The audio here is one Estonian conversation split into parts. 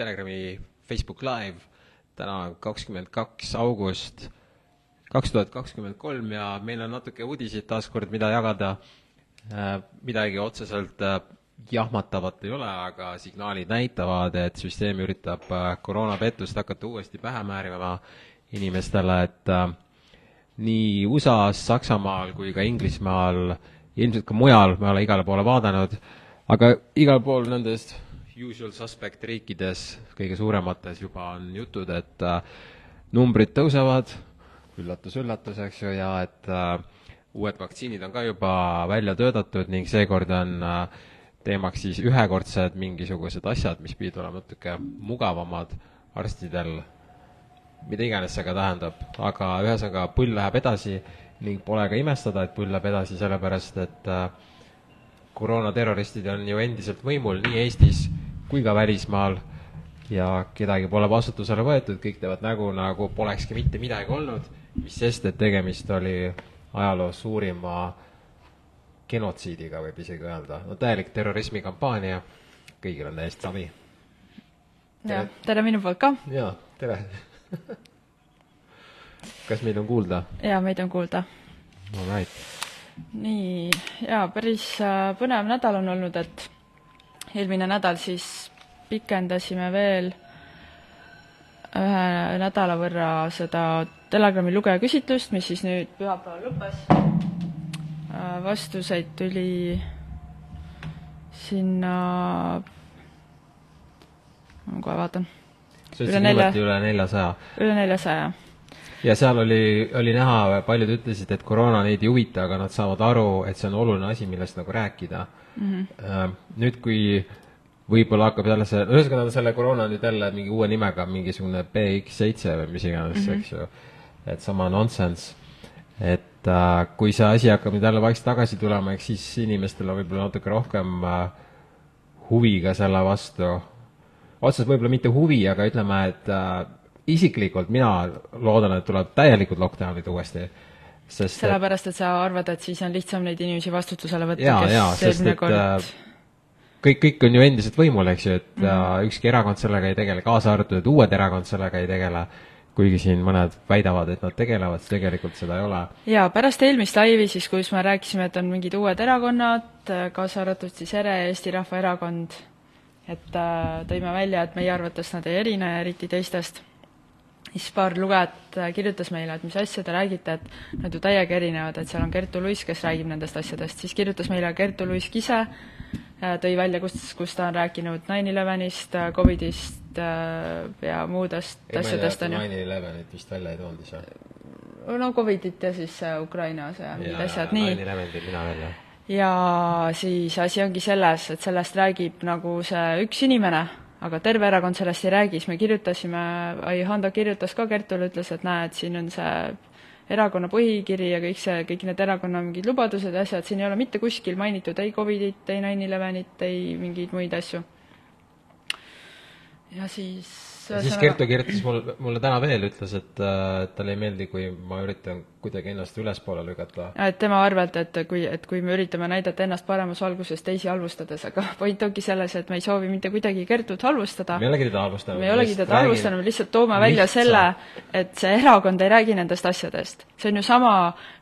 Telegrami Facebook Live. täna kakskümmend kaks august kaks tuhat kakskümmend kolm ja meil on natuke uudiseid taaskord, mida jagada. midagi otseselt jahmatavat ei ole, aga signaalid näitavad, et süsteem üritab koroonapettust hakata uuesti pähe määrima inimestele, et nii USA-s, Saksamaal kui ka Inglismaal, ilmselt ka mujal, ma ei ole igale poole vaadanud, aga igal pool nendest usual suspect riikides, kõige suuremates juba on jutud, et äh, numbrid tõusevad, üllatus-üllatus, eks ju, ja et äh, uued vaktsiinid on ka juba välja töötatud ning seekord on äh, teemaks siis ühekordsed mingisugused asjad, mis pidid olema natuke mugavamad arstidel. Mida iganes see ka tähendab, aga ühesõnaga pull läheb edasi ning pole ka imestada, et pull läheb edasi, sellepärast et koroonaterroristid on ju endiselt võimul nii Eestis kui ka välismaal ja kedagi pole vastutusele võetud, kõik teevad nägu, nagu polekski mitte midagi olnud, mis sest, et tegemist oli ajaloo suurima genotsiidiga, võib isegi öelda. no täielik terrorismikampaania, kõigil on täiesti savi. jah, tere minu poolt ka! jaa, tere kas meid on kuulda? jaa, meid on kuulda. All right. nii, jaa, päris äh, põnev nädal on olnud, et eelmine nädal siis pikendasime veel ühe nädala võrra seda Telegrami lugejaküsitlust, mis siis nüüd pühapäeval lõppes. Äh, vastuseid tuli sinna, ma kohe vaatan sa ütlesid niimoodi üle neljasaja? üle neljasaja. ja seal oli, oli näha, paljud ütlesid, et koroona neid ei huvita, aga nad saavad aru, et see on oluline asi, millest nagu rääkida mm. -hmm. Nüüd, kui võib-olla hakkab jälle see, ühesõnaga selle koroona nüüd jälle mingi uue nimega, mingisugune BX7 või mis iganes mm, -hmm. eks ju, et sama nonsense. et äh, kui see asi hakkab nüüd jälle vaikselt tagasi tulema, eks siis inimestel on võib-olla natuke rohkem äh, huvi ka selle vastu otseselt võib-olla mitte huvi, aga ütleme, et äh, isiklikult mina loodan, et tuleb täielikud lockdown'id uuesti. Sest sellepärast, et sa arvad, et siis on lihtsam neid inimesi vastutusele võtta, kes eelmine kord äh, kõik, kõik on ju endiselt võimul, eks ju, et mm -hmm. ükski erakond sellega ei tegele, kaasa arvatud, et uued erakond sellega ei tegele, kuigi siin mõned väidavad, et nad tegelevad, siis tegelikult seda ei ole. jaa, pärast eelmist laivi siis, kus me rääkisime, et on mingid uued erakonnad, kaasa arvatud siis ERE, Eesti Rahvaerakond, et äh, tõime välja, et meie arvates nad ei erine eriti teistest. Siis paar lugejat äh, kirjutas meile, et mis asja te räägite, et nad ju täiega erinevad, et seal on Kertu Luis, kes räägib nendest asjadest, siis kirjutas meile Kertu Luisk ise, äh, tõi välja, kus, kus ta on rääkinud nine elevenist, Covidist ja muudest ei, asjadest, on ju. Nine elevenit vist välja ei toonud ise. no Covidit ja siis Ukrainas ja mingid asjad, nii. Nine eleven tõin mina välja ja siis asi ongi selles, et sellest räägib nagu see üks inimene, aga terve erakond sellest ei räägi, siis me kirjutasime, ai, Hando kirjutas ka Kertule, ütles, et näed, siin on see erakonna põhikiri ja kõik see, kõik need erakonna mingid lubadused ja asjad, siin ei ole mitte kuskil mainitud ei Covidit, ei nine elevenit, ei mingeid muid asju. ja siis siis Kertu kirjutas mul, mulle täna veel, ütles, et äh, talle ei meeldi, kui ma üritan kuidagi ennast ülespoole lükata. et tema arvelt, et kui, et kui me üritame näidata ennast paremas valguses teisi halvustades, aga point ongi selles, et me ei soovi mitte kuidagi Kertut halvustada. me ei olegi teda halvustanud. me ei olegi teda halvustanud, me lihtsalt toome välja lihtsa. selle, et see erakond ei räägi nendest asjadest. see on ju sama,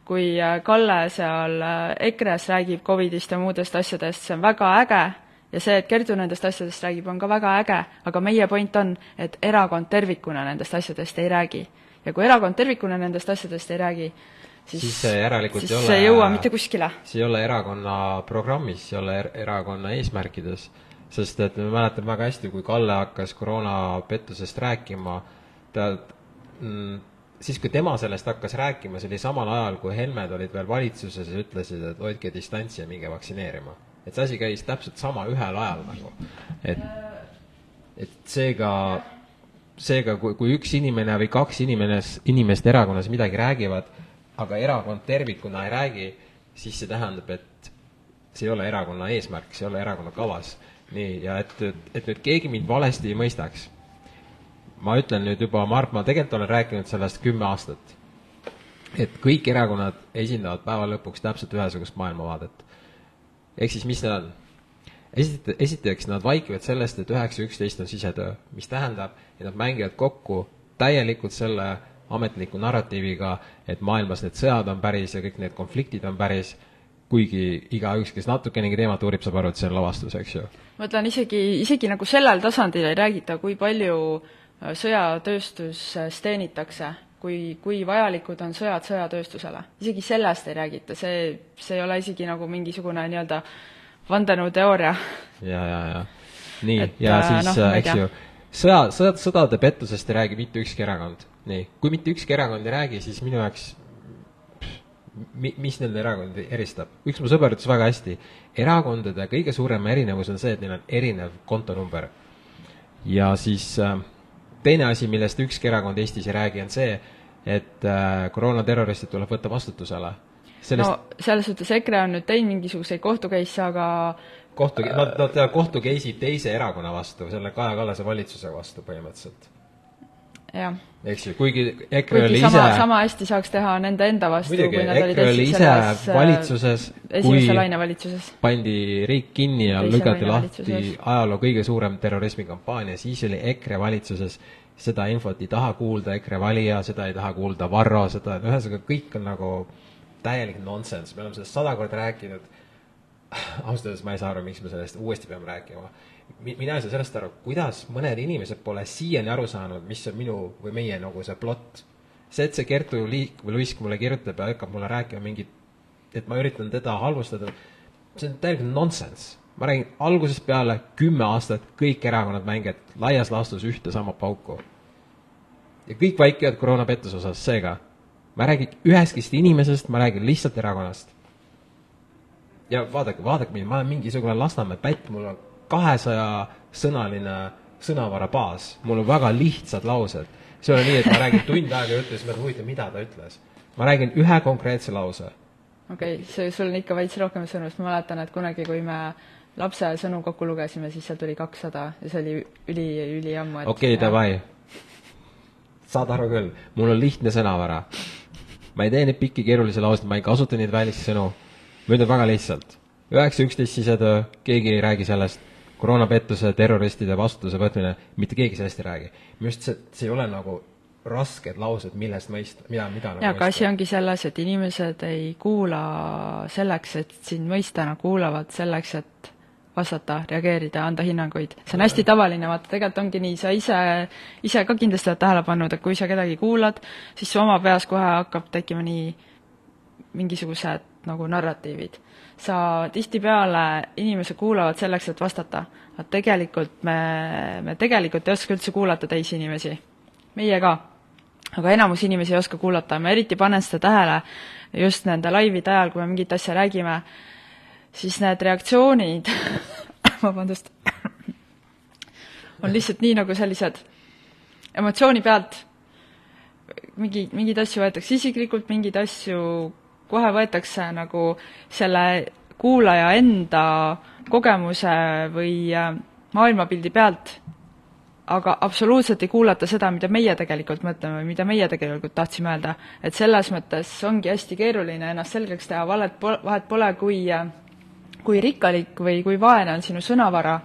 kui äh, Kalle seal äh, EKRE-s räägib Covidist ja muudest asjadest, see on väga äge ja see, et Kertu nendest asjadest räägib, on ka väga äge, aga meie point on, et erakond tervikuna nendest asjadest ei räägi. ja kui erakond tervikuna nendest asjadest ei räägi, siis, siis see järelikult siis ei ole see ei jõua mitte kuskile. see ei ole erakonna programmis, see ei ole er erakonna eesmärkides, sest et me mäletame väga hästi, kui Kalle hakkas koroonapettusest rääkima, ta mm, siis, kui tema sellest hakkas rääkima, see oli samal ajal, kui Helmed olid veel valitsuses ja ütlesid, et hoidke distantsi ja minge vaktsineerima et see asi käis täpselt sama ühel ajal nagu, et, et seega, seega kui, kui üks inimene või kaks inimest, inimest erakonnas midagi räägivad, aga erakond tervikuna ei räägi, siis see tähendab, et see ei ole erakonna eesmärk, see ei ole erakonna kavas. nii, ja et, et nüüd keegi mind valesti ei mõistaks, ma ütlen nüüd juba, Mart, ma tegelikult olen rääkinud sellest kümme aastat, et kõik erakonnad esindavad päeva lõpuks täpselt ühesugust maailmavaadet ehk siis mis need on? esita-, esiteks nad vaikivad sellest, et üheksa üksteist on sisetöö, mis tähendab, et nad mängivad kokku täielikult selle ametliku narratiiviga, et maailmas need sõjad on päris ja kõik need konfliktid on päris, kuigi igaüks, kes natukenegi teemat uurib, saab aru, et see on lavastus, eks ju. ma ütlen isegi, isegi nagu sellel tasandil ei räägita, kui palju äh, sõjatööstuses teenitakse, kui, kui vajalikud on sõjad sõjatööstusele. isegi sellest ei räägita, see, see ei ole isegi nagu mingisugune nii-öelda vandenõuteooria. ja, ja, ja. nii, ja äh, siis noh, äh, ma ei eks ju, sõja, sõja, sõdade pettusest ei räägi mitte ükski erakond. nii, kui mitte ükski erakond ei räägi, siis minu jaoks mi-, mis nende erakondi eristab? üks mu sõber ütles väga hästi, erakondade kõige suurem erinevus on see, et neil on erinev kontonumber. ja siis äh, teine asi, millest ükski erakond Eestis ei räägi, on see, et äh, koroonaterroristid tuleb võtta vastutusele. sellest no selles suhtes EKRE on nüüd teinud mingisuguseid kohtukeisse, aga kohtu, nad, nad kohtu case'id teise erakonna vastu, selle Kaja Kallase valitsuse vastu põhimõtteliselt. Eks ju, kuigi EKRE kuigi oli sama, ise sama hästi saaks teha nende enda vastu, kui nad olid EKRE oli hästi ise selles äh, valitsuses, kui valitsuses. pandi riik kinni ja lükati lahti ajaloo kõige suurem terrorismikampaania, siis oli EKRE valitsuses, seda infot ei taha kuulda EKRE valija, seda ei taha kuulda Varro, seda, ühesõnaga kõik on nagu täielik nonsense, me oleme sellest sada korda rääkinud, ausalt öeldes ma ei saa aru, miks me sellest uuesti peame rääkima. Mi-, mina ei saa sellest aru, kuidas mõned inimesed pole siiani aru saanud, mis on minu või meie nagu see plott. see, et see Kertu Liik või Luisk mulle kirjutab ja hakkab mulle rääkima mingit, et ma üritan teda halvustada, see on täielikult nonsense. ma räägin algusest peale kümme aastat kõik erakonnad mängivad laias laastus ühte sama pauku. ja kõik vaikivad koroonapettuse osas, seega ma ei räägi ühestki inimesest, ma räägin lihtsalt erakonnast ja vaadake, vaadake mind, ma olen mingisugune Lasnamäe pätt, mul on kahesaja sõnaline sõnavara baas, mul on väga lihtsad laused. see ei ole nii, et ma räägin tund aega ja siis mõtlen, huvitav, mida ta ütles. ma räägin ühe konkreetse lause. okei okay,, see, sul on ikka veits rohkem sõnu, sest ma mäletan, et kunagi, kui me lapse sõnu kokku lugesime, siis seal tuli kakssada ja see oli üli, üliammu, et okei okay,, davai. saad aru küll, mul on lihtne sõnavara. ma ei tee neid pikki keerulisi lauseid, ma ei kasuta neid välissõnu. ma ütlen väga lihtsalt. üheksa, üksteist sisetöö, keegi ei räägi sellest. Koroonapettuse, terroristide vastutuse võtmine, mitte keegi sellest ei räägi. minu arust see, see ei ole nagu rasked laused, millest mõista, mida, mida nagu jaa, aga asi ongi selles, et inimesed ei kuula selleks, et sind mõista, nad kuulavad selleks, et vastata, reageerida, anda hinnanguid. see on hästi tavaline, vaata, tegelikult ongi nii, sa ise, ise ka kindlasti oled tähele pannud, et kui sa kedagi kuulad, siis su oma peas kohe hakkab tekkima nii mingisugused nagu narratiivid. sa tihtipeale, inimesed kuulavad selleks, et vastata, aga tegelikult me, me tegelikult ei oska üldse kuulata teisi inimesi. meie ka. aga enamus inimesi ei oska kuulata, ma eriti panen seda tähele just nende laivide ajal, kui me mingit asja räägime, siis need reaktsioonid vabandust, on lihtsalt nii nagu sellised emotsiooni pealt, mingi, mingeid asju võetakse isiklikult, mingeid asju kohe võetakse nagu selle kuulaja enda kogemuse või äh, maailmapildi pealt, aga absoluutselt ei kuulata seda, mida meie tegelikult mõtleme või mida meie tegelikult tahtsime öelda. et selles mõttes ongi hästi keeruline ennast selgeks teha, valet po-, vahet pole, kui äh, kui rikkalik või kui vaene on sinu sõnavara,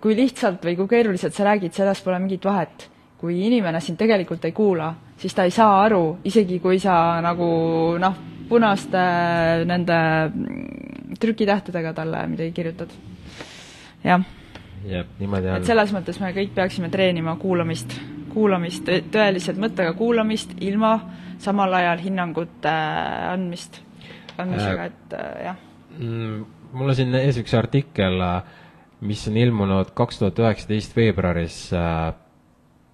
kui lihtsalt või kui keeruliselt sa räägid, selles pole mingit vahet. Kui inimene sind tegelikult ei kuula, siis ta ei saa aru, isegi kui sa nagu noh, punaste nende trükitähtedega talle midagi kirjutad. jah. et selles mõttes me kõik peaksime treenima kuulamist, kuulamist, tõeliselt mõttega kuulamist, ilma samal ajal hinnangute andmist, andmisega, et jah mm, mul on siin ees üks artikkel, mis on ilmunud kaks tuhat üheksateist veebruaris.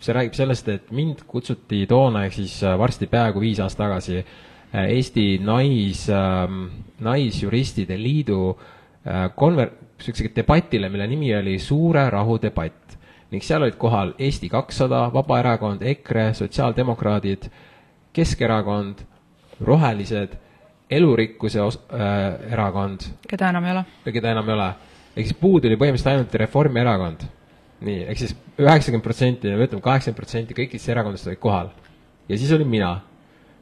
See räägib sellest, et mind kutsuti toona, ehk siis varsti peaaegu viis aastat tagasi, Eesti nais, Naisjuristide Liidu konver-, niisugusele debatile, mille nimi oli Suure rahu debatt. ning seal olid kohal Eesti kakssada, Vabaerakond, EKRE, Sotsiaaldemokraadid, Keskerakond, Rohelised elurikkuse os- äh,, erakond, keda enam ei ole. keda enam ei ole. ehk siis puudu oli põhimõtteliselt ainult Reformierakond. Nii, ehk siis üheksakümmend protsenti, ütleme kaheksakümmend protsenti kõikidest erakondadest olid kohal. ja siis olin mina.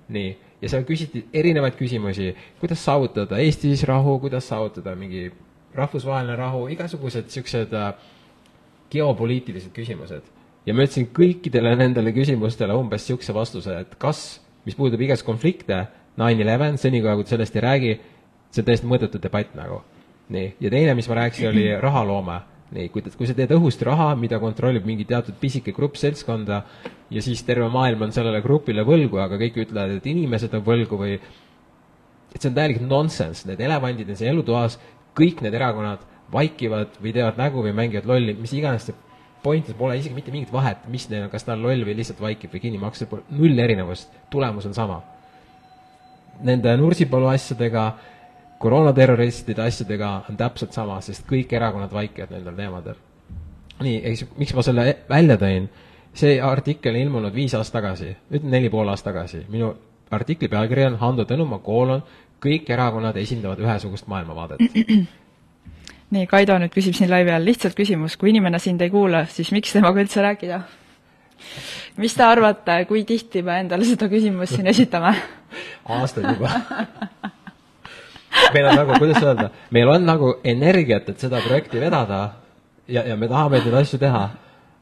nii, ja seal küsiti erinevaid küsimusi, kuidas saavutada Eestis rahu, kuidas saavutada mingi rahvusvaheline rahu, igasugused niisugused äh, geopoliitilised küsimused. ja ma ütlesin kõikidele nendele küsimustele umbes niisuguse vastuse, et kas, mis puudutab igast konflikte, nine eleven, senikaua kui te sellest ei räägi, see on täiesti mõttetu debatt nagu. nii, ja teine, mis ma rääkisin, oli rahaloome. Nii, kui, kui sa teed õhust raha, mida kontrollib mingi teatud pisike grupp seltskonda ja siis terve maailm on sellele grupile võlgu, aga kõik ütlevad, et inimesed on võlgu või et see on täielik nonsense, need elevandid on siin elutoas, kõik need erakonnad vaikivad või teevad nägu või mängivad lolli, mis iganes see point, pole isegi mitte mingit vahet, mis neil on, kas ta on loll või lihtsalt vaikib või kinni maksab, null erinevust, tulemus on sama. Nende Nursipalu asjadega, koroonaterroristide asjadega on täpselt sama, sest kõik erakonnad vaikivad nendel teemadel. nii, eks miks ma selle välja tõin, see artikkel ilmunud viis aastat tagasi, ütleme neli pool aastat tagasi, minu artikli pealkiri on Hando Tõnumaa koolon, kõik erakonnad esindavad ühesugust maailmavaadet nii, Kaido nüüd küsib siin laivi all lihtsalt küsimus, kui inimene sind ei kuula, siis miks temaga üldse rääkida? mis te arvate, kui tihti me endale seda küsimust siin esitame? aastaid juba meil on nagu, kuidas öelda, meil on nagu energiat, et seda projekti vedada ja, ja me tahame neid asju teha,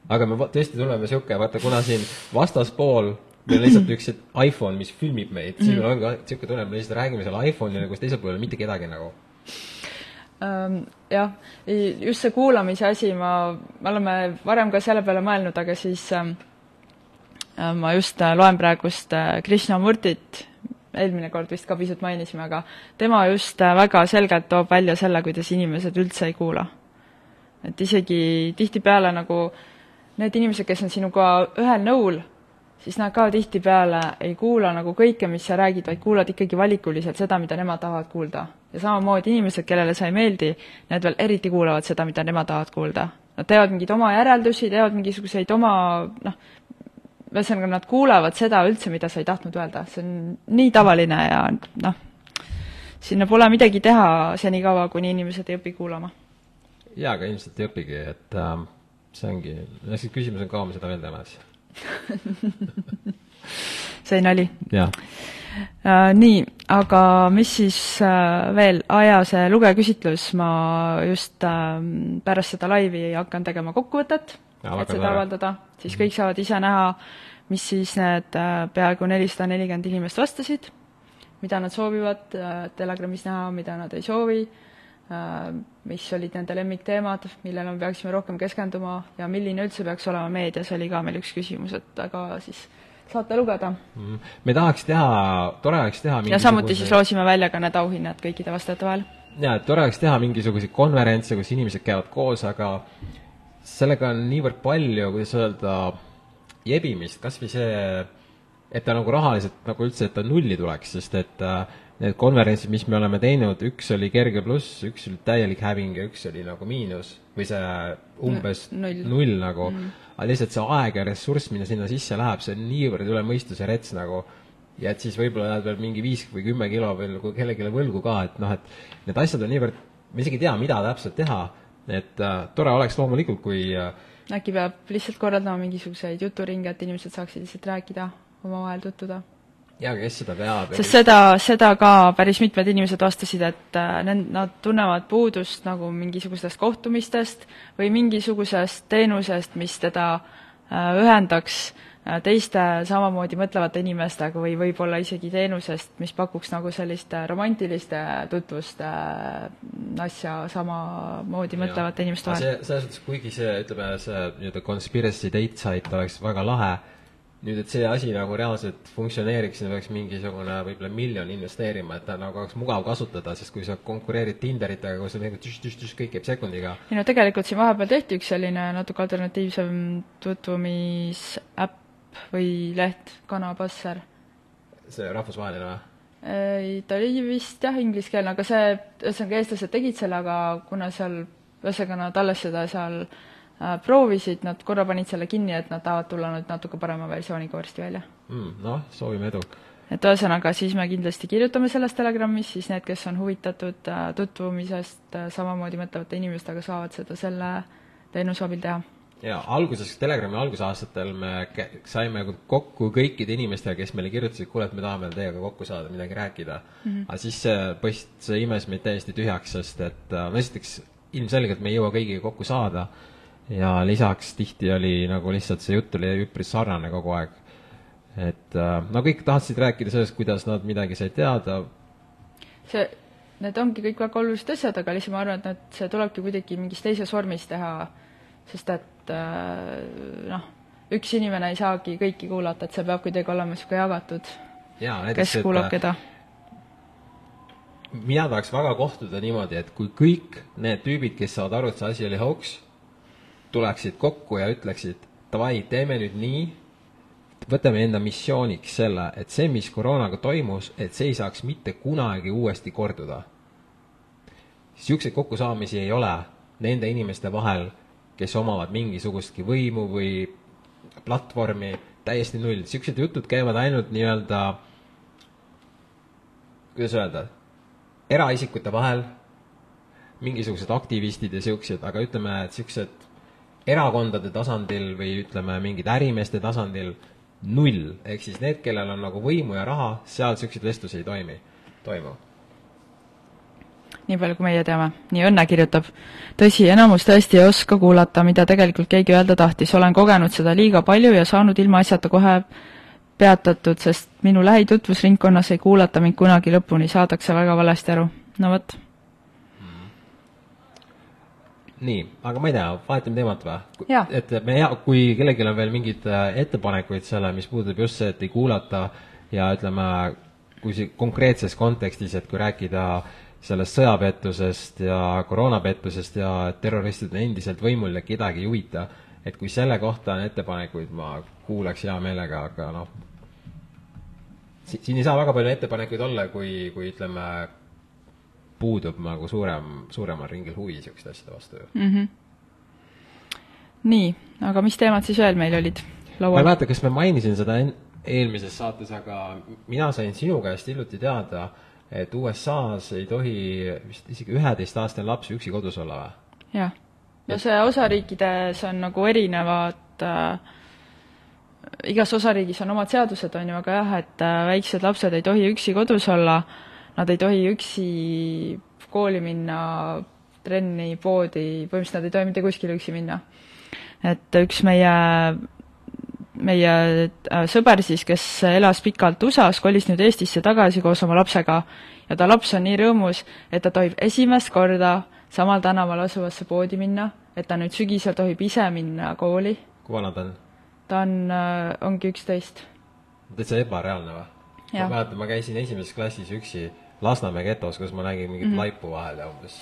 aga me tõesti tunneme niisugune, vaata kuna siin vastaspool meil on lihtsalt üks iPhone, mis filmib meid, siis meil ongi niisugune tunne, me lihtsalt räägime selle iPhone'ile, kus teisel pool ei ole mitte kedagi nagu. Jah, just see kuulamise asi, ma, me oleme varem ka selle peale mõelnud, aga siis ähm, äh, ma just äh, loen praegust äh, Krishnamurtit, eelmine kord vist ka pisut mainisime, aga tema just väga selgelt toob välja selle, kuidas inimesed üldse ei kuula. et isegi tihtipeale nagu need inimesed, kes on sinuga ühel nõul, siis nad ka tihtipeale ei kuula nagu kõike, mis sa räägid, vaid kuulad ikkagi valikuliselt seda, mida nemad tahavad kuulda. ja samamoodi inimesed, kellele sa ei meeldi, need veel eriti kuulavad seda, mida nemad tahavad kuulda. Nad teevad mingeid oma järeldusi, teevad mingisuguseid oma noh, ühesõnaga nad kuulavad seda üldse, mida sa ei tahtnud öelda, see on nii tavaline ja noh, sinna pole midagi teha senikaua, kuni inimesed ei õpi kuulama. jaa, aga ilmselt ei õpigi, et äh, see ongi, see küsimus on, kaua me seda veel teeme siis see nali. jah uh,. nii, aga mis siis uh, veel, aja see lugejaküsitlus, ma just uh, pärast seda laivi hakkan tegema kokkuvõtet, et seda avaldada, siis mhm. kõik saavad ise näha, mis siis need uh, peaaegu nelisada nelikümmend inimest vastasid, mida nad soovivad uh, Telegramis näha, mida nad ei soovi Äh, mis olid nende lemmikteemad, millele me peaksime rohkem keskenduma ja milline üldse peaks olema meedias, oli ka meil üks küsimus, et aga siis saate lugeda mm.. me tahaks teha, tore oleks teha ja samuti siis loosime välja ka need auhinnad kõikide vastajate vahel. jaa, et tore oleks teha mingisuguseid konverentse, kus inimesed käivad koos, aga sellega on niivõrd palju, kuidas öelda, jebimist, kas või see, et ta nagu rahaliselt nagu üldse, et ta nulli tuleks, sest et äh, need konverentsid, mis me oleme teinud, üks oli kerge pluss, üks oli täielik häving ja üks oli nagu miinus või see umbes null, null nagu. Mm., aga lihtsalt see aeg ja ressurss, mida sinna sisse läheb, see on niivõrd üle mõistuse rets nagu, ja et siis võib-olla jääd veel mingi viis või kümme kilo veel kellelegi võlgu ka, et noh, et need asjad on niivõrd, me isegi ei tea, mida täpselt teha, et äh, tore oleks loomulikult, kui äh, äkki peab lihtsalt korraldama mingisuguseid juturinge, et inimesed saaksid lihtsalt rääkida, omavahel tutvuda ja kes seda peab? sest seda, seda ka päris mitmed inimesed vastasid, et äh, need, nad tunnevad puudust nagu mingisugustest kohtumistest või mingisugusest teenusest, mis teda äh, ühendaks äh, teiste samamoodi mõtlevate inimestega või võib-olla isegi teenusest, mis pakuks nagu sellist romantiliste tutvuste asja samamoodi mõtlevate inimeste vahel. see, selles suhtes, kuigi see, ütleme, see nii-öelda conspiracy date site oleks väga lahe, nüüd, et see asi nagu reaalselt funktsioneeriks, sinna peaks mingisugune võib-olla miljon investeerima, et ta nagu oleks mugav kasutada, sest kui sa konkureerid Tinderitega, kus on nagu tüš-tüš-tüš, kõik käib sekundiga. ei no tegelikult siin vahepeal tehti üks selline natuke alternatiivsem tutvumisäpp või leht, Kanapasser. see rahvusvaheline või? ei, ta oli vist jah, ingliskeelne, aga see, ühesõnaga eestlased tegid selle, aga kuna seal, ühesõnaga nad alles seda seal Äh, proovisid, nad korra panid selle kinni, et nad tahavad tulla nüüd natuke parema versiooniga varsti välja mm,. noh, soovime edu! et ühesõnaga, siis me kindlasti kirjutame sellest Telegramis, siis need, kes on huvitatud äh, tutvumisest äh, samamoodi mõtlevate inimestega, saavad seda selle teenuse abil teha. Ja alguses, Telegrami algusaastatel me saime kokku kõikide inimestega, kes meile kirjutasid, kuule, et me tahame teiega kokku saada, midagi rääkida mm. -hmm. aga siis see põhimõtteliselt, see imes meid täiesti tühjaks, sest et äh, no esiteks ilmselgelt me ei jõua kõigiga kokku saada ja lisaks tihti oli nagu lihtsalt see jutt oli üpris sarnane kogu aeg. et äh, no kõik tahtsid rääkida sellest, kuidas nad midagi said teada. see, need ongi kõik väga olulised asjad, aga lihtsalt ma arvan, et need, see tulebki kuidagi mingis teises vormis teha, sest et äh, noh, üks inimene ei saagi kõiki kuulata, et see peab kuidagi olema niisugune jagatud, kes kuulab keda mina tahaks väga kohtuda niimoodi, et kui kõik need tüübid, kes saavad aru, et see asi oli hoogs, tuleksid kokku ja ütleksid, davai, teeme nüüd nii, võtame enda missiooniks selle, et see, mis koroonaga toimus, et see ei saaks mitte kunagi uuesti korduda. niisuguseid kokkusaamisi ei ole nende inimeste vahel, kes omavad mingisugustki võimu või platvormi, täiesti null, niisugused jutud käivad ainult nii-öelda, kuidas öelda, eraisikute vahel, mingisugused aktivistid ja niisugused, aga ütleme, et niisugused erakondade tasandil või ütleme, mingid ärimeeste tasandil null, ehk siis need, kellel on nagu võimu ja raha, seal niisuguseid vestlusi ei toimi, toimu nii palju kui meie teame. nii Õnne kirjutab. tõsi, enamus tõesti ei oska kuulata, mida tegelikult keegi öelda tahtis, olen kogenud seda liiga palju ja saanud ilmaasjata kohe peatatud, sest minu lähitutvusringkonnas ei kuulata mind kunagi lõpuni, saadakse väga valesti aru. no vot. nii, aga ma ei tea, vahetame teemat või? et me hea, kui kellelgi on veel mingeid äh, ettepanekuid selle, mis puudutab just see, et ei kuulata ja ütleme, kui see konkreetses kontekstis, et kui rääkida äh, sellest sõjapettusest ja koroonapettusest ja terroristid on endiselt võimul ja kedagi ei huvita, et kui selle kohta on ettepanekuid, ma kuulaks hea meelega, aga noh, siin ei saa väga palju ettepanekuid olla, kui, kui ütleme, puudub nagu suurem, suuremal ringil huvi niisuguste asjade vastu ju mm. -hmm. nii, aga mis teemad siis veel meil olid laual? ma ei mäleta, kas ma mainisin seda eelmises saates, aga mina sain sinu käest hiljuti teada, et USA-s ei tohi vist isegi üheteistaastane laps üksi kodus olla või? jah. no see osariikides on nagu erinevad äh, igas osariigis on omad seadused, on ju, aga jah, et äh, väiksed lapsed ei tohi üksi kodus olla, nad ei tohi üksi kooli minna, trenni, poodi, põhimõtteliselt nad ei tohi mitte kuskile üksi minna. et üks meie meie äh, sõber siis, kes elas pikalt USA-s, kolis nüüd Eestisse tagasi koos oma lapsega ja ta laps on nii rõõmus, et ta tohib esimest korda samal tänaval asuvasse poodi minna, et ta nüüd sügisel tohib ise minna kooli. kui vana ta on? ta on, äh, ongi üksteist. täitsa ebareaalne või? ma mäletan, ma käisin esimeses klassis üksi Lasnamäe getos, kus ma nägin mingit mm -hmm. laipu vahel ja umbes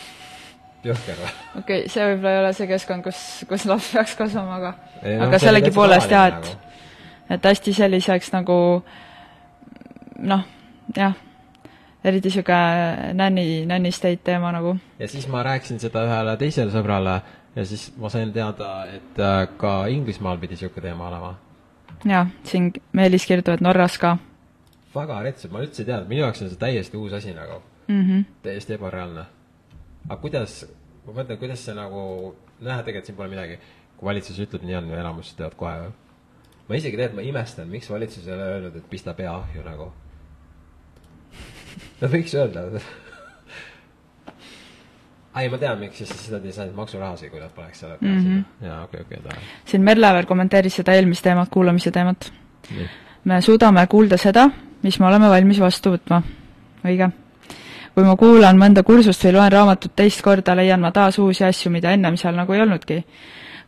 jõhker või? okei okay,, see võib-olla ei ole see keskkond, kus, kus laps peaks kasvama, aga ei, no, aga sellegipoolest jah, et nagu. Et hästi selliseks nagu noh, jah, eriti niisugune nänni, nänni state teema nagu. ja siis ma rääkisin seda ühele teisele sõbrale ja siis ma sain teada, et äh, ka Inglismaal pidi niisugune teema olema. jaa, siin Meelis kirjutab, et Norras ka. väga rets, ma üldse ei teadnud, minu jaoks on see täiesti uus asi nagu mm. -hmm. täiesti ebareaalne aga kuidas, ma mõtlen, kuidas see nagu, näha, tegelikult siin pole midagi, kui valitsus ütleb nii on, enamus teavad kohe. Ma isegi tegelikult, ma imestan, miks valitsus ei ole öelnud, et pista pea ahju nagu. Nad võiks öelda ai, ma tean, miks, sest nad ei saanud maksurahasid, kui nad poleks selle mm -hmm. jaa, okei okay,, okei okay,, tore. siin Merlever kommenteeris seda eelmist teemat, kuulamise teemat. me suudame kuulda seda, mis me oleme valmis vastu võtma. õige kui ma kuulan mõnda kursust või loen raamatut teist korda, leian ma taas uusi asju, mida ennem seal nagu ei olnudki.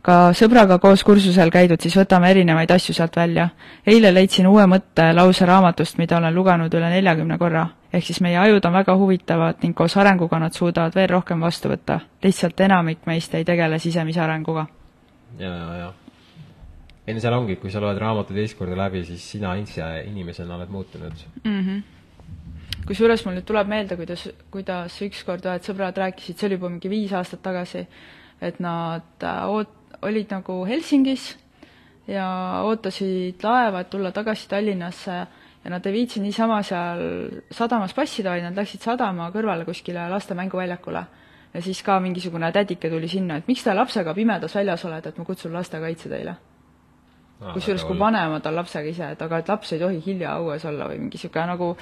Ka sõbraga koos kursusel käidud, siis võtame erinevaid asju sealt välja. eile leidsin uue mõtte lause raamatust, mida olen lugenud üle neljakümne korra. ehk siis meie ajud on väga huvitavad ning koos arenguga nad suudavad veel rohkem vastu võtta. lihtsalt enamik meist ei tegele sisemise arenguga. ja, ja, ja ei no seal ongi, kui sa loed raamatu teist korda läbi, siis sina ise inimesena oled muutunud mm. -hmm kusjuures mul nüüd tuleb meelde, kuidas, kuidas ükskord ühed sõbrad rääkisid, see oli juba mingi viis aastat tagasi, et nad äh, oot-, olid nagu Helsingis ja ootasid laeva, et tulla tagasi Tallinnasse. Ja nad ei viitsi niisama seal sadamas passida, vaid nad läksid sadama kõrvale kuskile laste mänguväljakule. ja siis ka mingisugune tädike tuli sinna, et miks te lapsega pimedas väljas olete, et ma kutsun lastekaitse teile. Ah, kusjuures kui vanemad on lapsega ise, et aga et laps ei tohi hilja õues olla või mingi niisugune nagu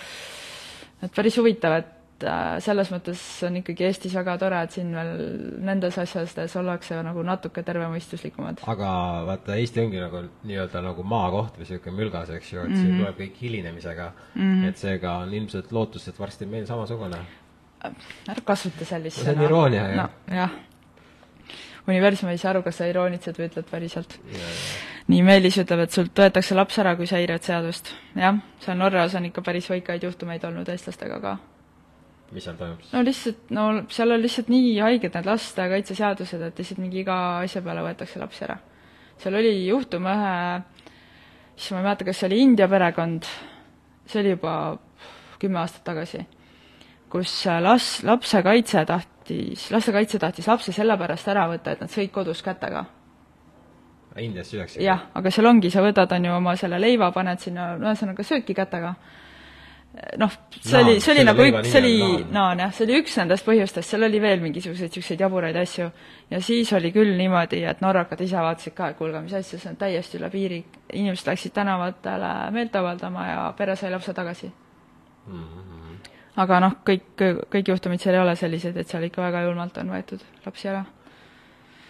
et päris huvitav, et äh, selles mõttes on ikkagi Eestis väga tore, et siin veel nendes asjades ollakse nagu natuke tervemõistuslikumad. aga vaata, Eesti ongi nagu nii-öelda nagu maakoht või niisugune mülgas, eks ju, et mm -hmm. siin tuleb kõik hilinemisega mm. -hmm. et seega on ilmselt lootus, et varsti on meil samasugune. ära kasuta sellist see on iroonia, ju. no, jah. universum ei saa aru, kas sa iroonitsed või ütled päriselt nii Meelis ütleb, et sult võetakse laps ära, kui sa eirad seadust. jah, seal Norras on ikka päris võikaid juhtumeid olnud eestlastega ka. Mis seal toimub siis? no lihtsalt, no seal on lihtsalt nii haiged need lastekaitseseadused, et lihtsalt mingi iga asja peale võetakse laps ära. seal oli juhtum ühe, issand, ma ei mäleta, kas see oli India perekond, see oli juba kümme aastat tagasi, kus las-, lapse kaitse tahtis, lastekaitse tahtis lapse sellepärast ära võtta, et nad sõid kodus kätega Indias süüakse? jah, aga seal ongi, sa võtad, on ju, oma selle leiva, paned sinna, ühesõnaga söödki kätega. Noh, see oli, see oli nagu üks, see oli naan jah, see oli üks nendest põhjustest, seal oli veel mingisuguseid niisuguseid jaburaid asju. ja siis oli küll niimoodi, et norrakad ise vaatasid ka, et kuulge, mis asja, see on täiesti üle piiri. inimesed läksid tänavatele meelt avaldama ja pere sai lapse tagasi mm. -hmm. aga noh, kõik, kõik juhtumid seal ei ole sellised, et seal ikka väga julmalt on võetud lapsi ära.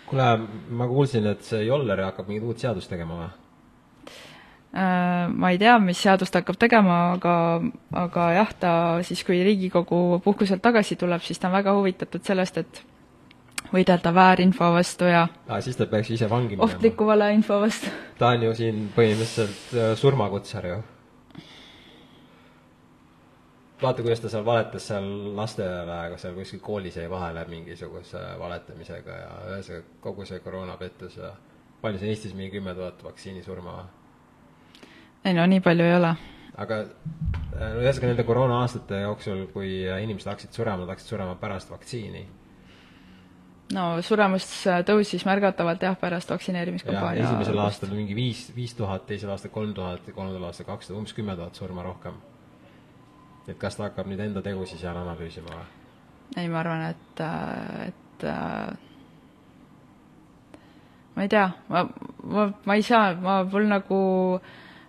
kuule, ma kuulsin, et see Joller hakkab mingit uut seadust tegema või? Äh, ma ei tea, mis seadust hakkab tegema, aga, aga jah, ta siis, kui Riigikogu puhkuselt tagasi tuleb, siis ta on väga huvitatud sellest, et võidelda väärinfo vastu ja aa, siis ta peaks ise vangi minema. ohtliku valeinfo vastu. ta on ju siin põhimõtteliselt äh, surmakutsar ju. vaata, kuidas ta seal valetas seal lastele, aga seal kuskil koolis jäi vahele mingisuguse valetamisega ja ühesõnaga kogu see koroonapettus ja palju siin Eestis, mingi kümme tuhat vaktsiinisurma või? Ei no nii palju ei ole. aga äh, ühesõnaga nende koroona-aastate jooksul, kui äh, inimesed hakkasid surema, nad hakkasid surema pärast vaktsiini. no suremus tõusis märgatavalt jah, pärast vaktsineerimiskampaania esimesel aastal mingi viis, viis tuhat, teisel aastal kolm tuhat ja kolmandal aastal kakssada, umbes kümme tuhat surma rohkem. et kas ta hakkab nüüd enda tegusid seal analüüsima või? ei, ma arvan, et, et äh, ma ei tea, ma, ma, ma ei saa, ma, mul nagu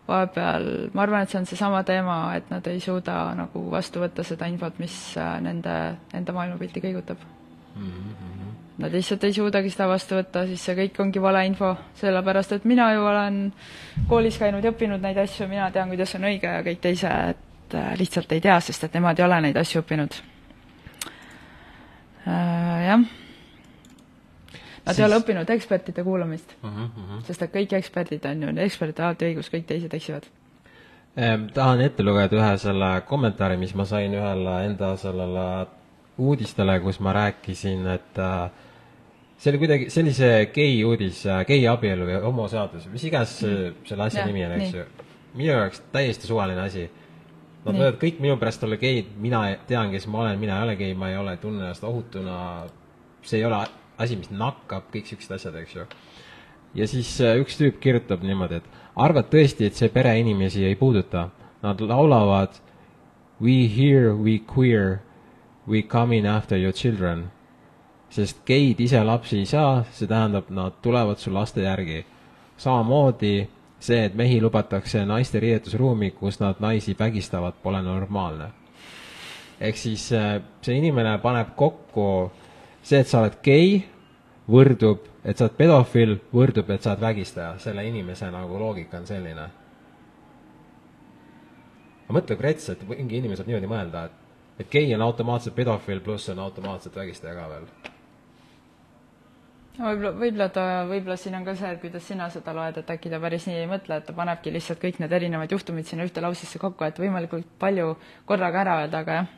vahepeal, ma arvan, et see on seesama teema, et nad ei suuda nagu vastu võtta seda infot, mis äh, nende enda maailmapilti kõigutab mm. -hmm. Nad lihtsalt ei suudagi seda vastu võtta, siis see kõik ongi valeinfo, sellepärast et mina ju olen koolis käinud ja õppinud neid asju, mina tean, kuidas on õige ja kõik teised äh, lihtsalt ei tea, sest et nemad ei ole neid asju õppinud. Jah. Nad Siis- ei ole õppinud ekspertide kuulamist, Mm -hmm. sest et kõik eksperdid on ju, eksperdid alati õigus, kõik teised eksivad. Ehm, tahan ette lugeda ühe selle kommentaari, mis ma sain ühele enda sellele uudistele, kus ma rääkisin, et äh, see oli kuidagi, see gei uudis, gei abielu ja homoseadus, mis iganes see- selle asja Jah, nimi on, eks ju. minu jaoks täiesti suvaline asi. Nad Nii. võivad kõik minu pärast olla geid, mina tean, kes ma olen, mina ei ole gei, ma ei ole, tunnen ennast ohutuna, see ei ole asi, mis nakkab, kõik siuksed asjad, eks ju ja siis äh, üks tüüp kirjutab niimoodi, et arvad tõesti, et see pereinimesi ei puuduta? Nad laulavad We here, we queer, we coming after your children. sest geid ise lapsi ei saa, see tähendab, nad tulevad su laste järgi. samamoodi see, et mehi lubatakse naiste riietusruumi, kus nad naisi vägistavad, pole normaalne. ehk siis äh, see inimene paneb kokku see, et sa oled gei, võrdub, et sa oled pedofiil, võrdub, et sa oled vägistaja, selle inimese nagu loogika on selline. ma mõtlen konkreetselt, et mingi inimene saab niimoodi mõelda, et et gei on automaatselt pedofiil, pluss on automaatselt vägistaja ka veel. võib-olla, võib-olla ta, võib-olla siin on ka see, et kuidas sina seda loed, et äkki ta päris nii ei mõtle, et ta panebki lihtsalt kõik need erinevad juhtumid sinna ühte lausesse kokku, et võimalikult palju korraga ära öelda, aga jah.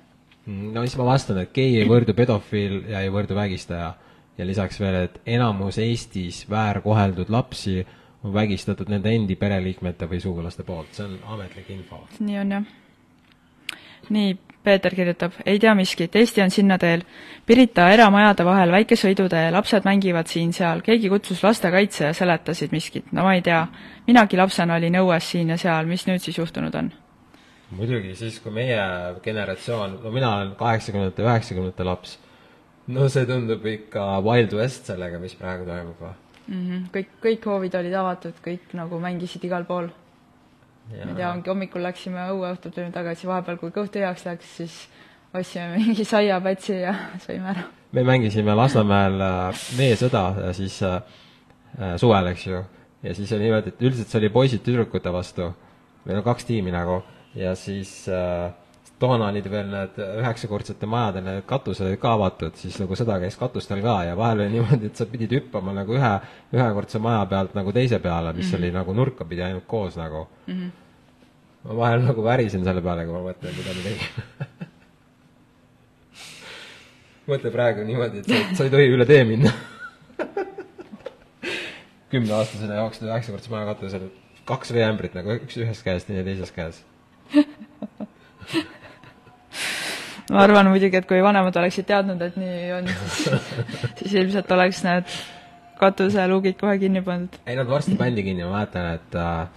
Mm, no siis ma vastan, et gei ei võrdu pedofiil ja ei võrdu vägistaja. ja lisaks veel, et enamus Eestis väärkoheldud lapsi on vägistatud nende endi pereliikmete või sugulaste poolt, see on ametlik info. nii on jah. nii, Peeter kirjutab, ei tea miskit, Eesti on sinna teel. Pirita eramajade vahel väike sõidutee, lapsed mängivad siin-seal, keegi kutsus lastekaitse ja seletasid miskit, no ma ei tea. minagi lapsena olin õues siin ja seal, mis nüüd siis juhtunud on? Muidugi, siis kui meie generatsioon, no mina olen kaheksakümnendate, üheksakümnendate laps, no see tundub ikka Wild West sellega, mis praegu toimub mm. -hmm. kõik, kõik hoovid olid avatud, kõik nagu mängisid igal pool. ma ei tea, hommikul läksime õue, õhtul tulime tagasi, vahepeal kui kõht tühjaks läks, siis ostsime mingi saiapätsi ja sõime ära. me mängisime Lasnamäel äh, veesõda ja siis äh, äh, suvel, eks ju, ja siis oli niimoodi, et üldiselt see oli poisid tüdrukute vastu, meil on kaks tiimi nagu, ja siis äh, toona olid veel need üheksakordsete majade need katused olid ka avatud, siis nagu sõda käis katustel ka ja vahel oli niimoodi, et sa pidid hüppama nagu ühe, ühekordse maja pealt nagu teise peale, mis mm -hmm. oli nagu nurka pidi ainult koos nagu mm. -hmm. ma vahel nagu värisin selle peale, kui ma mõtlen, mida me tegime mõtle praegu niimoodi, et sa, sa ei tohi üle tee minna. kümneaastasena jooksed üheksakordse maja katusel, kaks veeämbrit nagu üks ühes käes, teine teises käes. Ma arvan muidugi, et kui vanemad oleksid teadnud, et nii on, siis, ilmselt oleks need katuseluugid kohe kinni pandud ei, nad varsti pandi kinni, ma mäletan, et äh,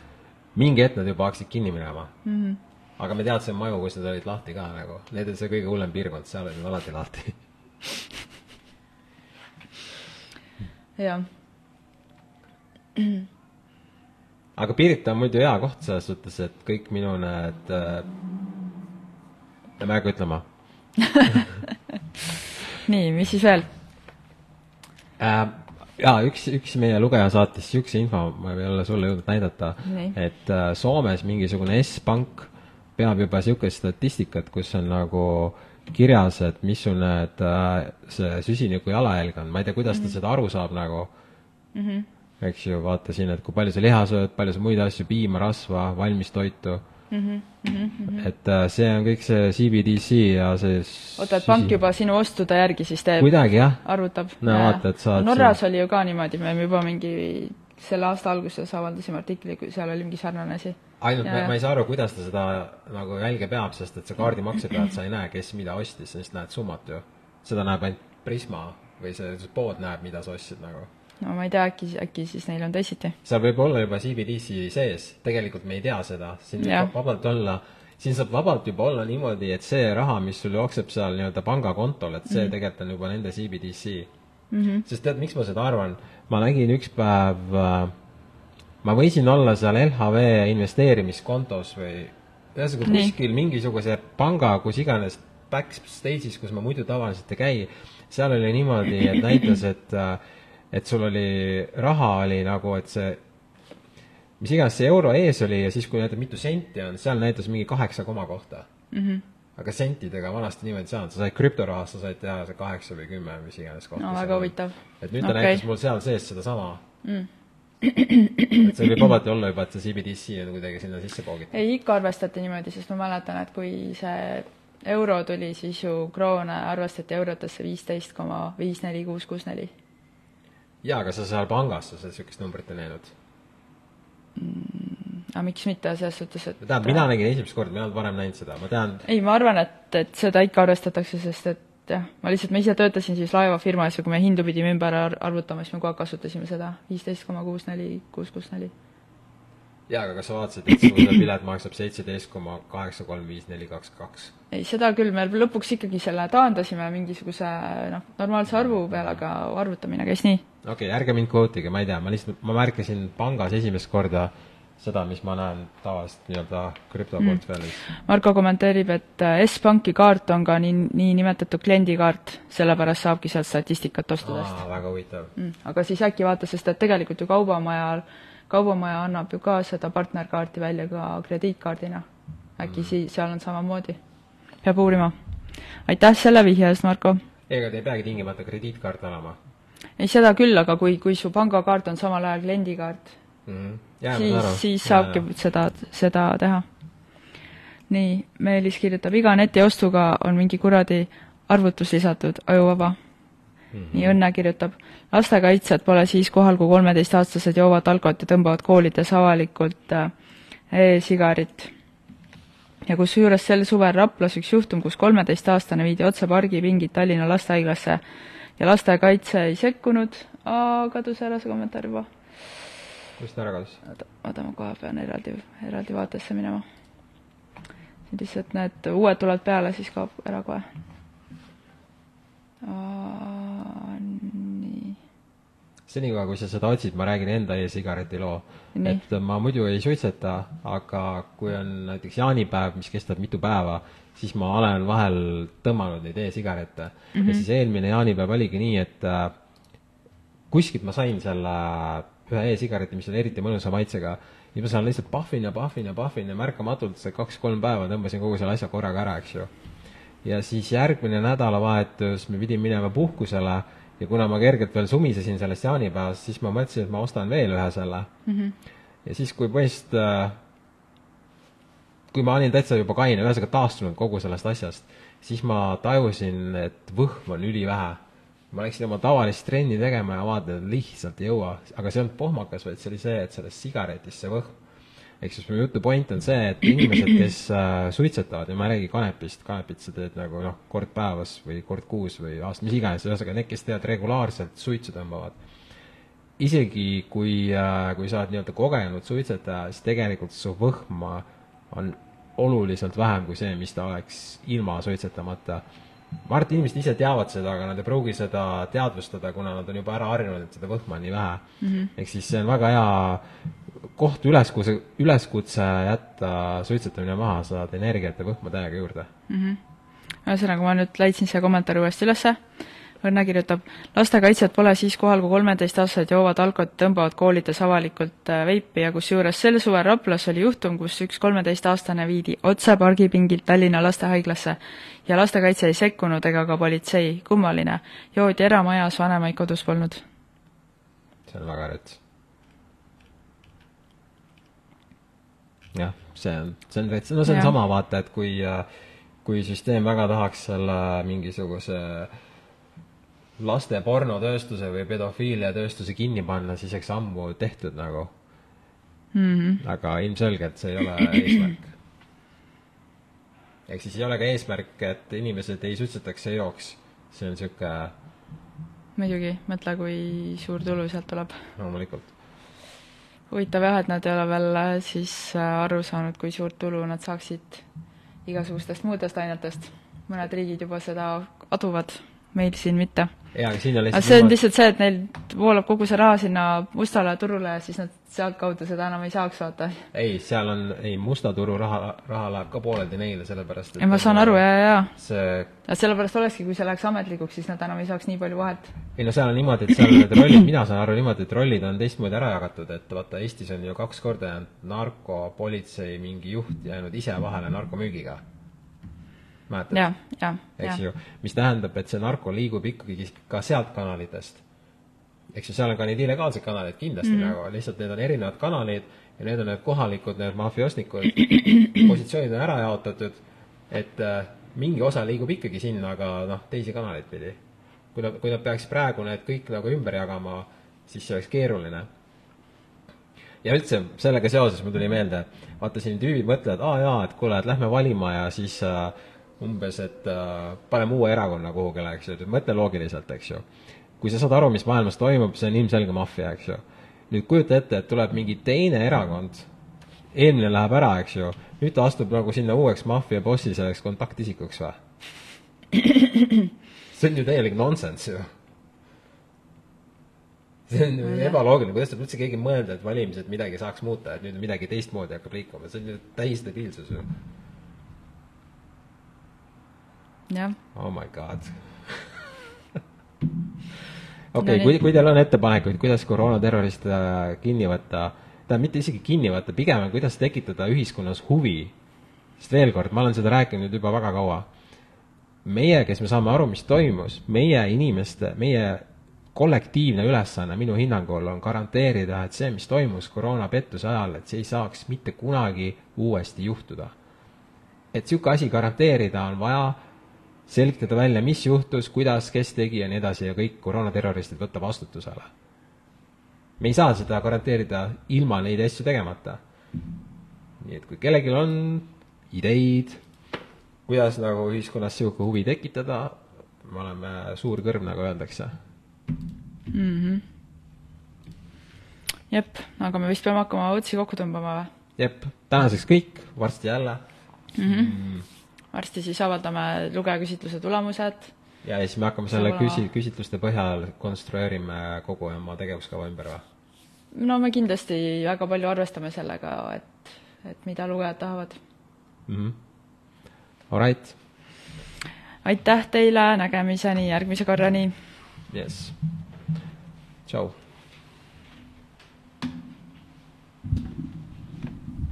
mingi hetk nad juba hakkasid kinni minema mm. -hmm. aga me teadsime maju, kus nad olid lahti ka nagu, need on see kõige hullem piirkond, seal olid nad alati lahti. jah, aga Pirita on muidu hea koht selles suhtes, et kõik minu need äh,, ma ei hakka ütlema nii, mis siis veel? äh,. jaa, üks, üks meie lugeja saatis niisuguse info, ma ei ole sulle jõudnud näidata et äh, Soomes mingisugune S-pank peab juba niisugust statistikat, kus on nagu kirjas, et missugune et, äh, see süsiniku jalajälg on, ma ei tea, kuidas ta seda aru saab nagu mm. -hmm. Eks ju, vaata siin, et kui palju sa liha sööd, palju sa muid asju, piima, rasva, valmistoitu mm. -hmm. et äh, see on kõik see CBDC ja see oota, et pank juba sinu ostude järgi siis teeb, kuidagi jah, arvutab? No vaata, et saad Norras oli ju ka niimoodi, me juba mingi selle aasta alguses avaldasime artikli, kui seal oli mingi sarnane asi. ainult Jaa, ma, ma ei saa aru, kuidas ta seda nagu jälge peab, sest et sa kaardimakse pealt sa ei näe, kes mida ostis, sa lihtsalt näed summat ju. seda näeb ainult Prisma või see, see pood näeb, mida sa ostsid nagu. No ma ei tea, äkki, äkki siis neil on teisiti. seal võib olla juba CBDC sees, tegelikult me ei tea seda, siin võib vabalt olla, siin saab vabalt juba olla niimoodi, et see raha, mis sul jookseb seal nii-öelda pangakontol, et see mm. tegelikult on juba nende CBDC mm. -hmm. sest tead, miks ma seda arvan? ma nägin üks päev äh, ma võisin olla seal LHV investeerimiskontos või ühesõnaga kuskil mingisuguse panga, kus iganes backstage'is, kus ma muidu tavaliselt ei käi, seal oli niimoodi, et näitas, et et sul oli, raha oli nagu, et see mis iganes see euro ees oli ja siis, kui näitab, mitu senti on, seal näitas mingi kaheksa koma kohta mm. -hmm. aga sentidega vanasti niimoodi ei saanud, sa said krüptorahast, sa said teha see kaheksa või kümme, mis iganes kohta no väga huvitav. et nüüd ta okay. näitas mul seal sees sedasama mm.. et see võib vabalt olla juba, et see CBDC on kuidagi sinna sisse poogitud. ei, ikka arvestati niimoodi, sest ma mäletan, et kui see euro tuli, siis ju kroone arvestati eurotesse viisteist koma viis neli kuus kuus neli. jaa, aga sa seal pangas sa seda niisugust numbrit ei näinud. aga miks mitte, selles suhtes, et tähendab, mina nägin esimest korda, mina olnud varem näinud seda, ma tean, ei, ma arvan, et, et seda ikka arvestatakse, sest et jah, ma lihtsalt, ma ise töötasin siis laevafirmas ja kui me hindu pidime ümber ar- arvutama, siis me kogu aeg kasutasime seda viisteist koma kuus neli kuus kuus neli. jaa, aga kas sa vaatasid, et sul see pilet maksab seitseteist koma kaheksa kolm viis neli kaks kaks? ei, seda küll, me lõpuks ikkagi selle taandasime mingisuguse noh, normaalse arvu peale, aga arvutamine käis nii. Okei okay,, ärge mind quote'ige, ma ei tea, ma lihtsalt, ma märkasin pangas esimest korda seda, mis ma näen tavaliselt nii-öelda krüptoportfellis mm.. Marko kommenteerib, et äh, S-Panki kaart on ka nii, niinimetatud kliendikaart, sellepärast saabki sealt statistikat ostudest. väga huvitav. Mm, aga siis äkki vaata, sest et tegelikult ju kaubamajal, kaubamaja annab ju ka seda partnerkaarti välja ka krediitkaardina. äkki siis seal on samamoodi. peab uurima. aitäh selle vihje eest, Marko. ei, aga te ei peagi tingimata krediitkaarte olema ei, seda küll, aga kui, kui su pangakaart on samal ajal kliendikaart, mm. -hmm. siis siis saabki seda, seda teha. nii, Meelis kirjutab, iga netiostuga on mingi kuradi arvutus lisatud, ajuvaba mm. -hmm. nii Õnne kirjutab, lastekaitsjad pole siis kohal, kui kolmeteistaastased joovad alkoholi ja tõmbavad koolides avalikult äh, e-sigarit. ja kusjuures sel suvel Raplas üks juhtum, kus kolmeteistaastane viidi otse pargipingid Tallinna lastehaiglasse ja lastekaitse ei sekkunud, kadus ära see kommentaar juba kust ta ära kadus? oota, oota, ma kohe pean eraldi, eraldi vaatesse minema. lihtsalt need uued tulevad peale, siis kaob ära kohe. Senikaua, kui sa seda otsid, ma räägin enda e-sigareti loo. Et ma muidu ei suitseta, aga kui on näiteks jaanipäev, mis kestab mitu päeva, siis ma olen vahel tõmmanud neid e-sigarette mm. -hmm. ja siis eelmine jaanipäev oligi nii, et äh, kuskilt ma sain selle ühe e-sigareti, mis on eriti mõnusa maitsega, ja ma seal lihtsalt pahvin ja pahvin ja pahvin ja märkamatult see kaks-kolm päeva tõmbasin kogu selle asja korraga ära, eks ju. ja siis järgmine nädalavahetus me pidime minema puhkusele ja kuna ma kergelt veel sumisesin sellest jaanipäevast, siis ma mõtlesin, et ma ostan veel ühe selle mm. -hmm. ja siis, kui põhimõtteliselt äh, kui ma olin täitsa juba kaine, ühesõnaga taastunud kogu sellest asjast, siis ma tajusin, et võhma on ülivähe ma läksin oma tavalist trenni tegema ja vaatan, et lihtsalt ei jõua, aga see ei olnud pohmakas, vaid see oli see, et sellest sigaretist see võhm. Ehk siis mu jutu point on see, et inimesed, kes äh, suitsetavad ja ma ei räägi kanepist, kanepit sa teed nagu noh, kord päevas või kord kuus või aasta, mis iganes, ühesõnaga need, kes teevad regulaarselt suitsu tõmbavad, isegi kui äh,, kui sa oled nii-öelda kogenud suitsetaja, siis tegelikult su võhma on oluliselt vähem kui see, mis ta oleks ilma suitsetamata. Ma arvan, et inimesed ise teavad seda, aga nad ei pruugi seda teadvustada, kuna nad on juba ära harjunud, et seda võhma on nii vähe. Mm -hmm.. ehk siis see on väga hea koht üleskutse, üleskutse jätta suitsetamine maha, saad energiat ja võhma täiega juurde mm. -hmm. ühesõnaga, ma nüüd leidsin selle kommentaari uuesti ülesse Õnne kirjutab, lastekaitsjad pole siis kohal, kui kolmeteistaastased joovad alkot, tõmbavad koolides avalikult äh, veipi ja kusjuures sel suvel Raplas oli juhtum, kus üks kolmeteistaastane viidi otse pargipingilt Tallinna lastehaiglasse ja lastekaitse ei sekkunud ega ka politsei, kummaline. joodi eramajas, vanemaid kodus polnud. see on väga rets. Jah, see on, see on rets, no see on ja. sama, vaata, et kui, äh, kui süsteem väga tahaks selle mingisuguse äh, laste pornotööstuse või pedofiiliatööstuse kinni panna, siis eks ammu tehtud nagu mm. -hmm. aga ilmselgelt see ei ole eesmärk. ehk siis ei ole ka eesmärk, et inimesed ei suitsetaks ja jooks. see on niisugune muidugi, mõtle, kui suur tulu sealt tuleb. loomulikult. Huvitav jah, et nad ei ole veel äh, siis äh, aru saanud, kui suurt tulu nad saaksid igasugustest muudest ainetest. mõned riigid juba seda aduvad, meil siin mitte jaa, aga siin on lihtsalt see on lihtsalt see, et neil voolab kogu see raha sinna mustale turule ja siis nad sealtkaudu seda enam ei saaks, vaata. ei, seal on, ei, musta turu raha, raha läheb ka pooleldi neile, sellepärast et ei, ma saan aru, jaa, jaa. see ja sellepärast olekski, kui see läheks ametlikuks, siis nad enam ei saaks nii palju vahet. ei no seal on niimoodi, et seal need rollid, mina saan aru niimoodi, et rollid on teistmoodi ära jagatud, et vaata, Eestis on ju kaks korda jäänud narkopolitsei mingi juht jäänud ise vahele narkomüügiga mäletad? eks ju, mis tähendab, et see narko liigub ikkagi ka sealt kanalitest. eks ju, seal on ka neid illegaalseid kanaleid kindlasti mm. nagu, lihtsalt need on erinevad kanalid ja need on need kohalikud, need mafiosnikud, positsioonid on ära jaotatud, et äh, mingi osa liigub ikkagi sinna, aga noh, teisi kanaleid pidi. kui nad, kui nad peaks praegu need kõik nagu ümber jagama, siis see oleks keeruline ja üldse sellega seoses mul tuli meelde, vaata siin tüübid mõtlevad, aa jaa, et kuule, et lähme valima ja siis äh, umbes, et äh, paneme uue erakonna kuhugile, eks ju, mõtle loogiliselt, eks ju. kui sa saad aru, mis maailmas toimub, see on ilmselge maffia, eks ju. nüüd kujuta ette, et tuleb mingi teine erakond, eelmine läheb ära, eks ju, nüüd ta astub nagu sinna uueks maffia bossi selleks kontaktisikuks või? see on ju täielik nonsense ju. see on ju ebaloogiline, kuidas saab üldse keegi mõelda, et valimised midagi saaks muuta, et nüüd midagi teistmoodi hakkab liikuma, see on ju täis debiilsus ju jah. oh my god okei okay, no,, kui, kui teil on ettepanekuid, kuidas koroonaterroriste kinni võtta, tähendab, mitte isegi kinni võtta, pigem kuidas tekitada ühiskonnas huvi, sest veel kord, ma olen seda rääkinud juba väga kaua, meie, kes me saame aru, mis toimus, meie inimeste, meie kollektiivne ülesanne minu hinnangul on garanteerida, et see, mis toimus koroonapettuse ajal, et see ei saaks mitte kunagi uuesti juhtuda. et niisugune asi garanteerida, on vaja selgitada välja, mis juhtus, kuidas, kes tegi ja nii edasi ja kõik koroonaterroristid võtta vastutusele. me ei saa seda garanteerida ilma neid asju tegemata. nii et kui kellelgi on ideid, kuidas nagu ühiskonnas niisugune huvi tekitada, me oleme suur kõrv, nagu öeldakse mm. -hmm. jep, aga me vist peame hakkama otsi kokku tõmbama või? jep, tänaseks kõik, varsti jälle mhm. mm. -hmm varsti siis avaldame lugejaküsitluse tulemused. ja, ja siis me hakkame selle küsi-, küsitluste põhjal konstrueerime kogu oma tegevuskava ümber või? no me kindlasti väga palju arvestame sellega, et, et mida lugejad tahavad mm. -hmm. Alright. aitäh teile, nägemiseni järgmise korrani. jess. tšau.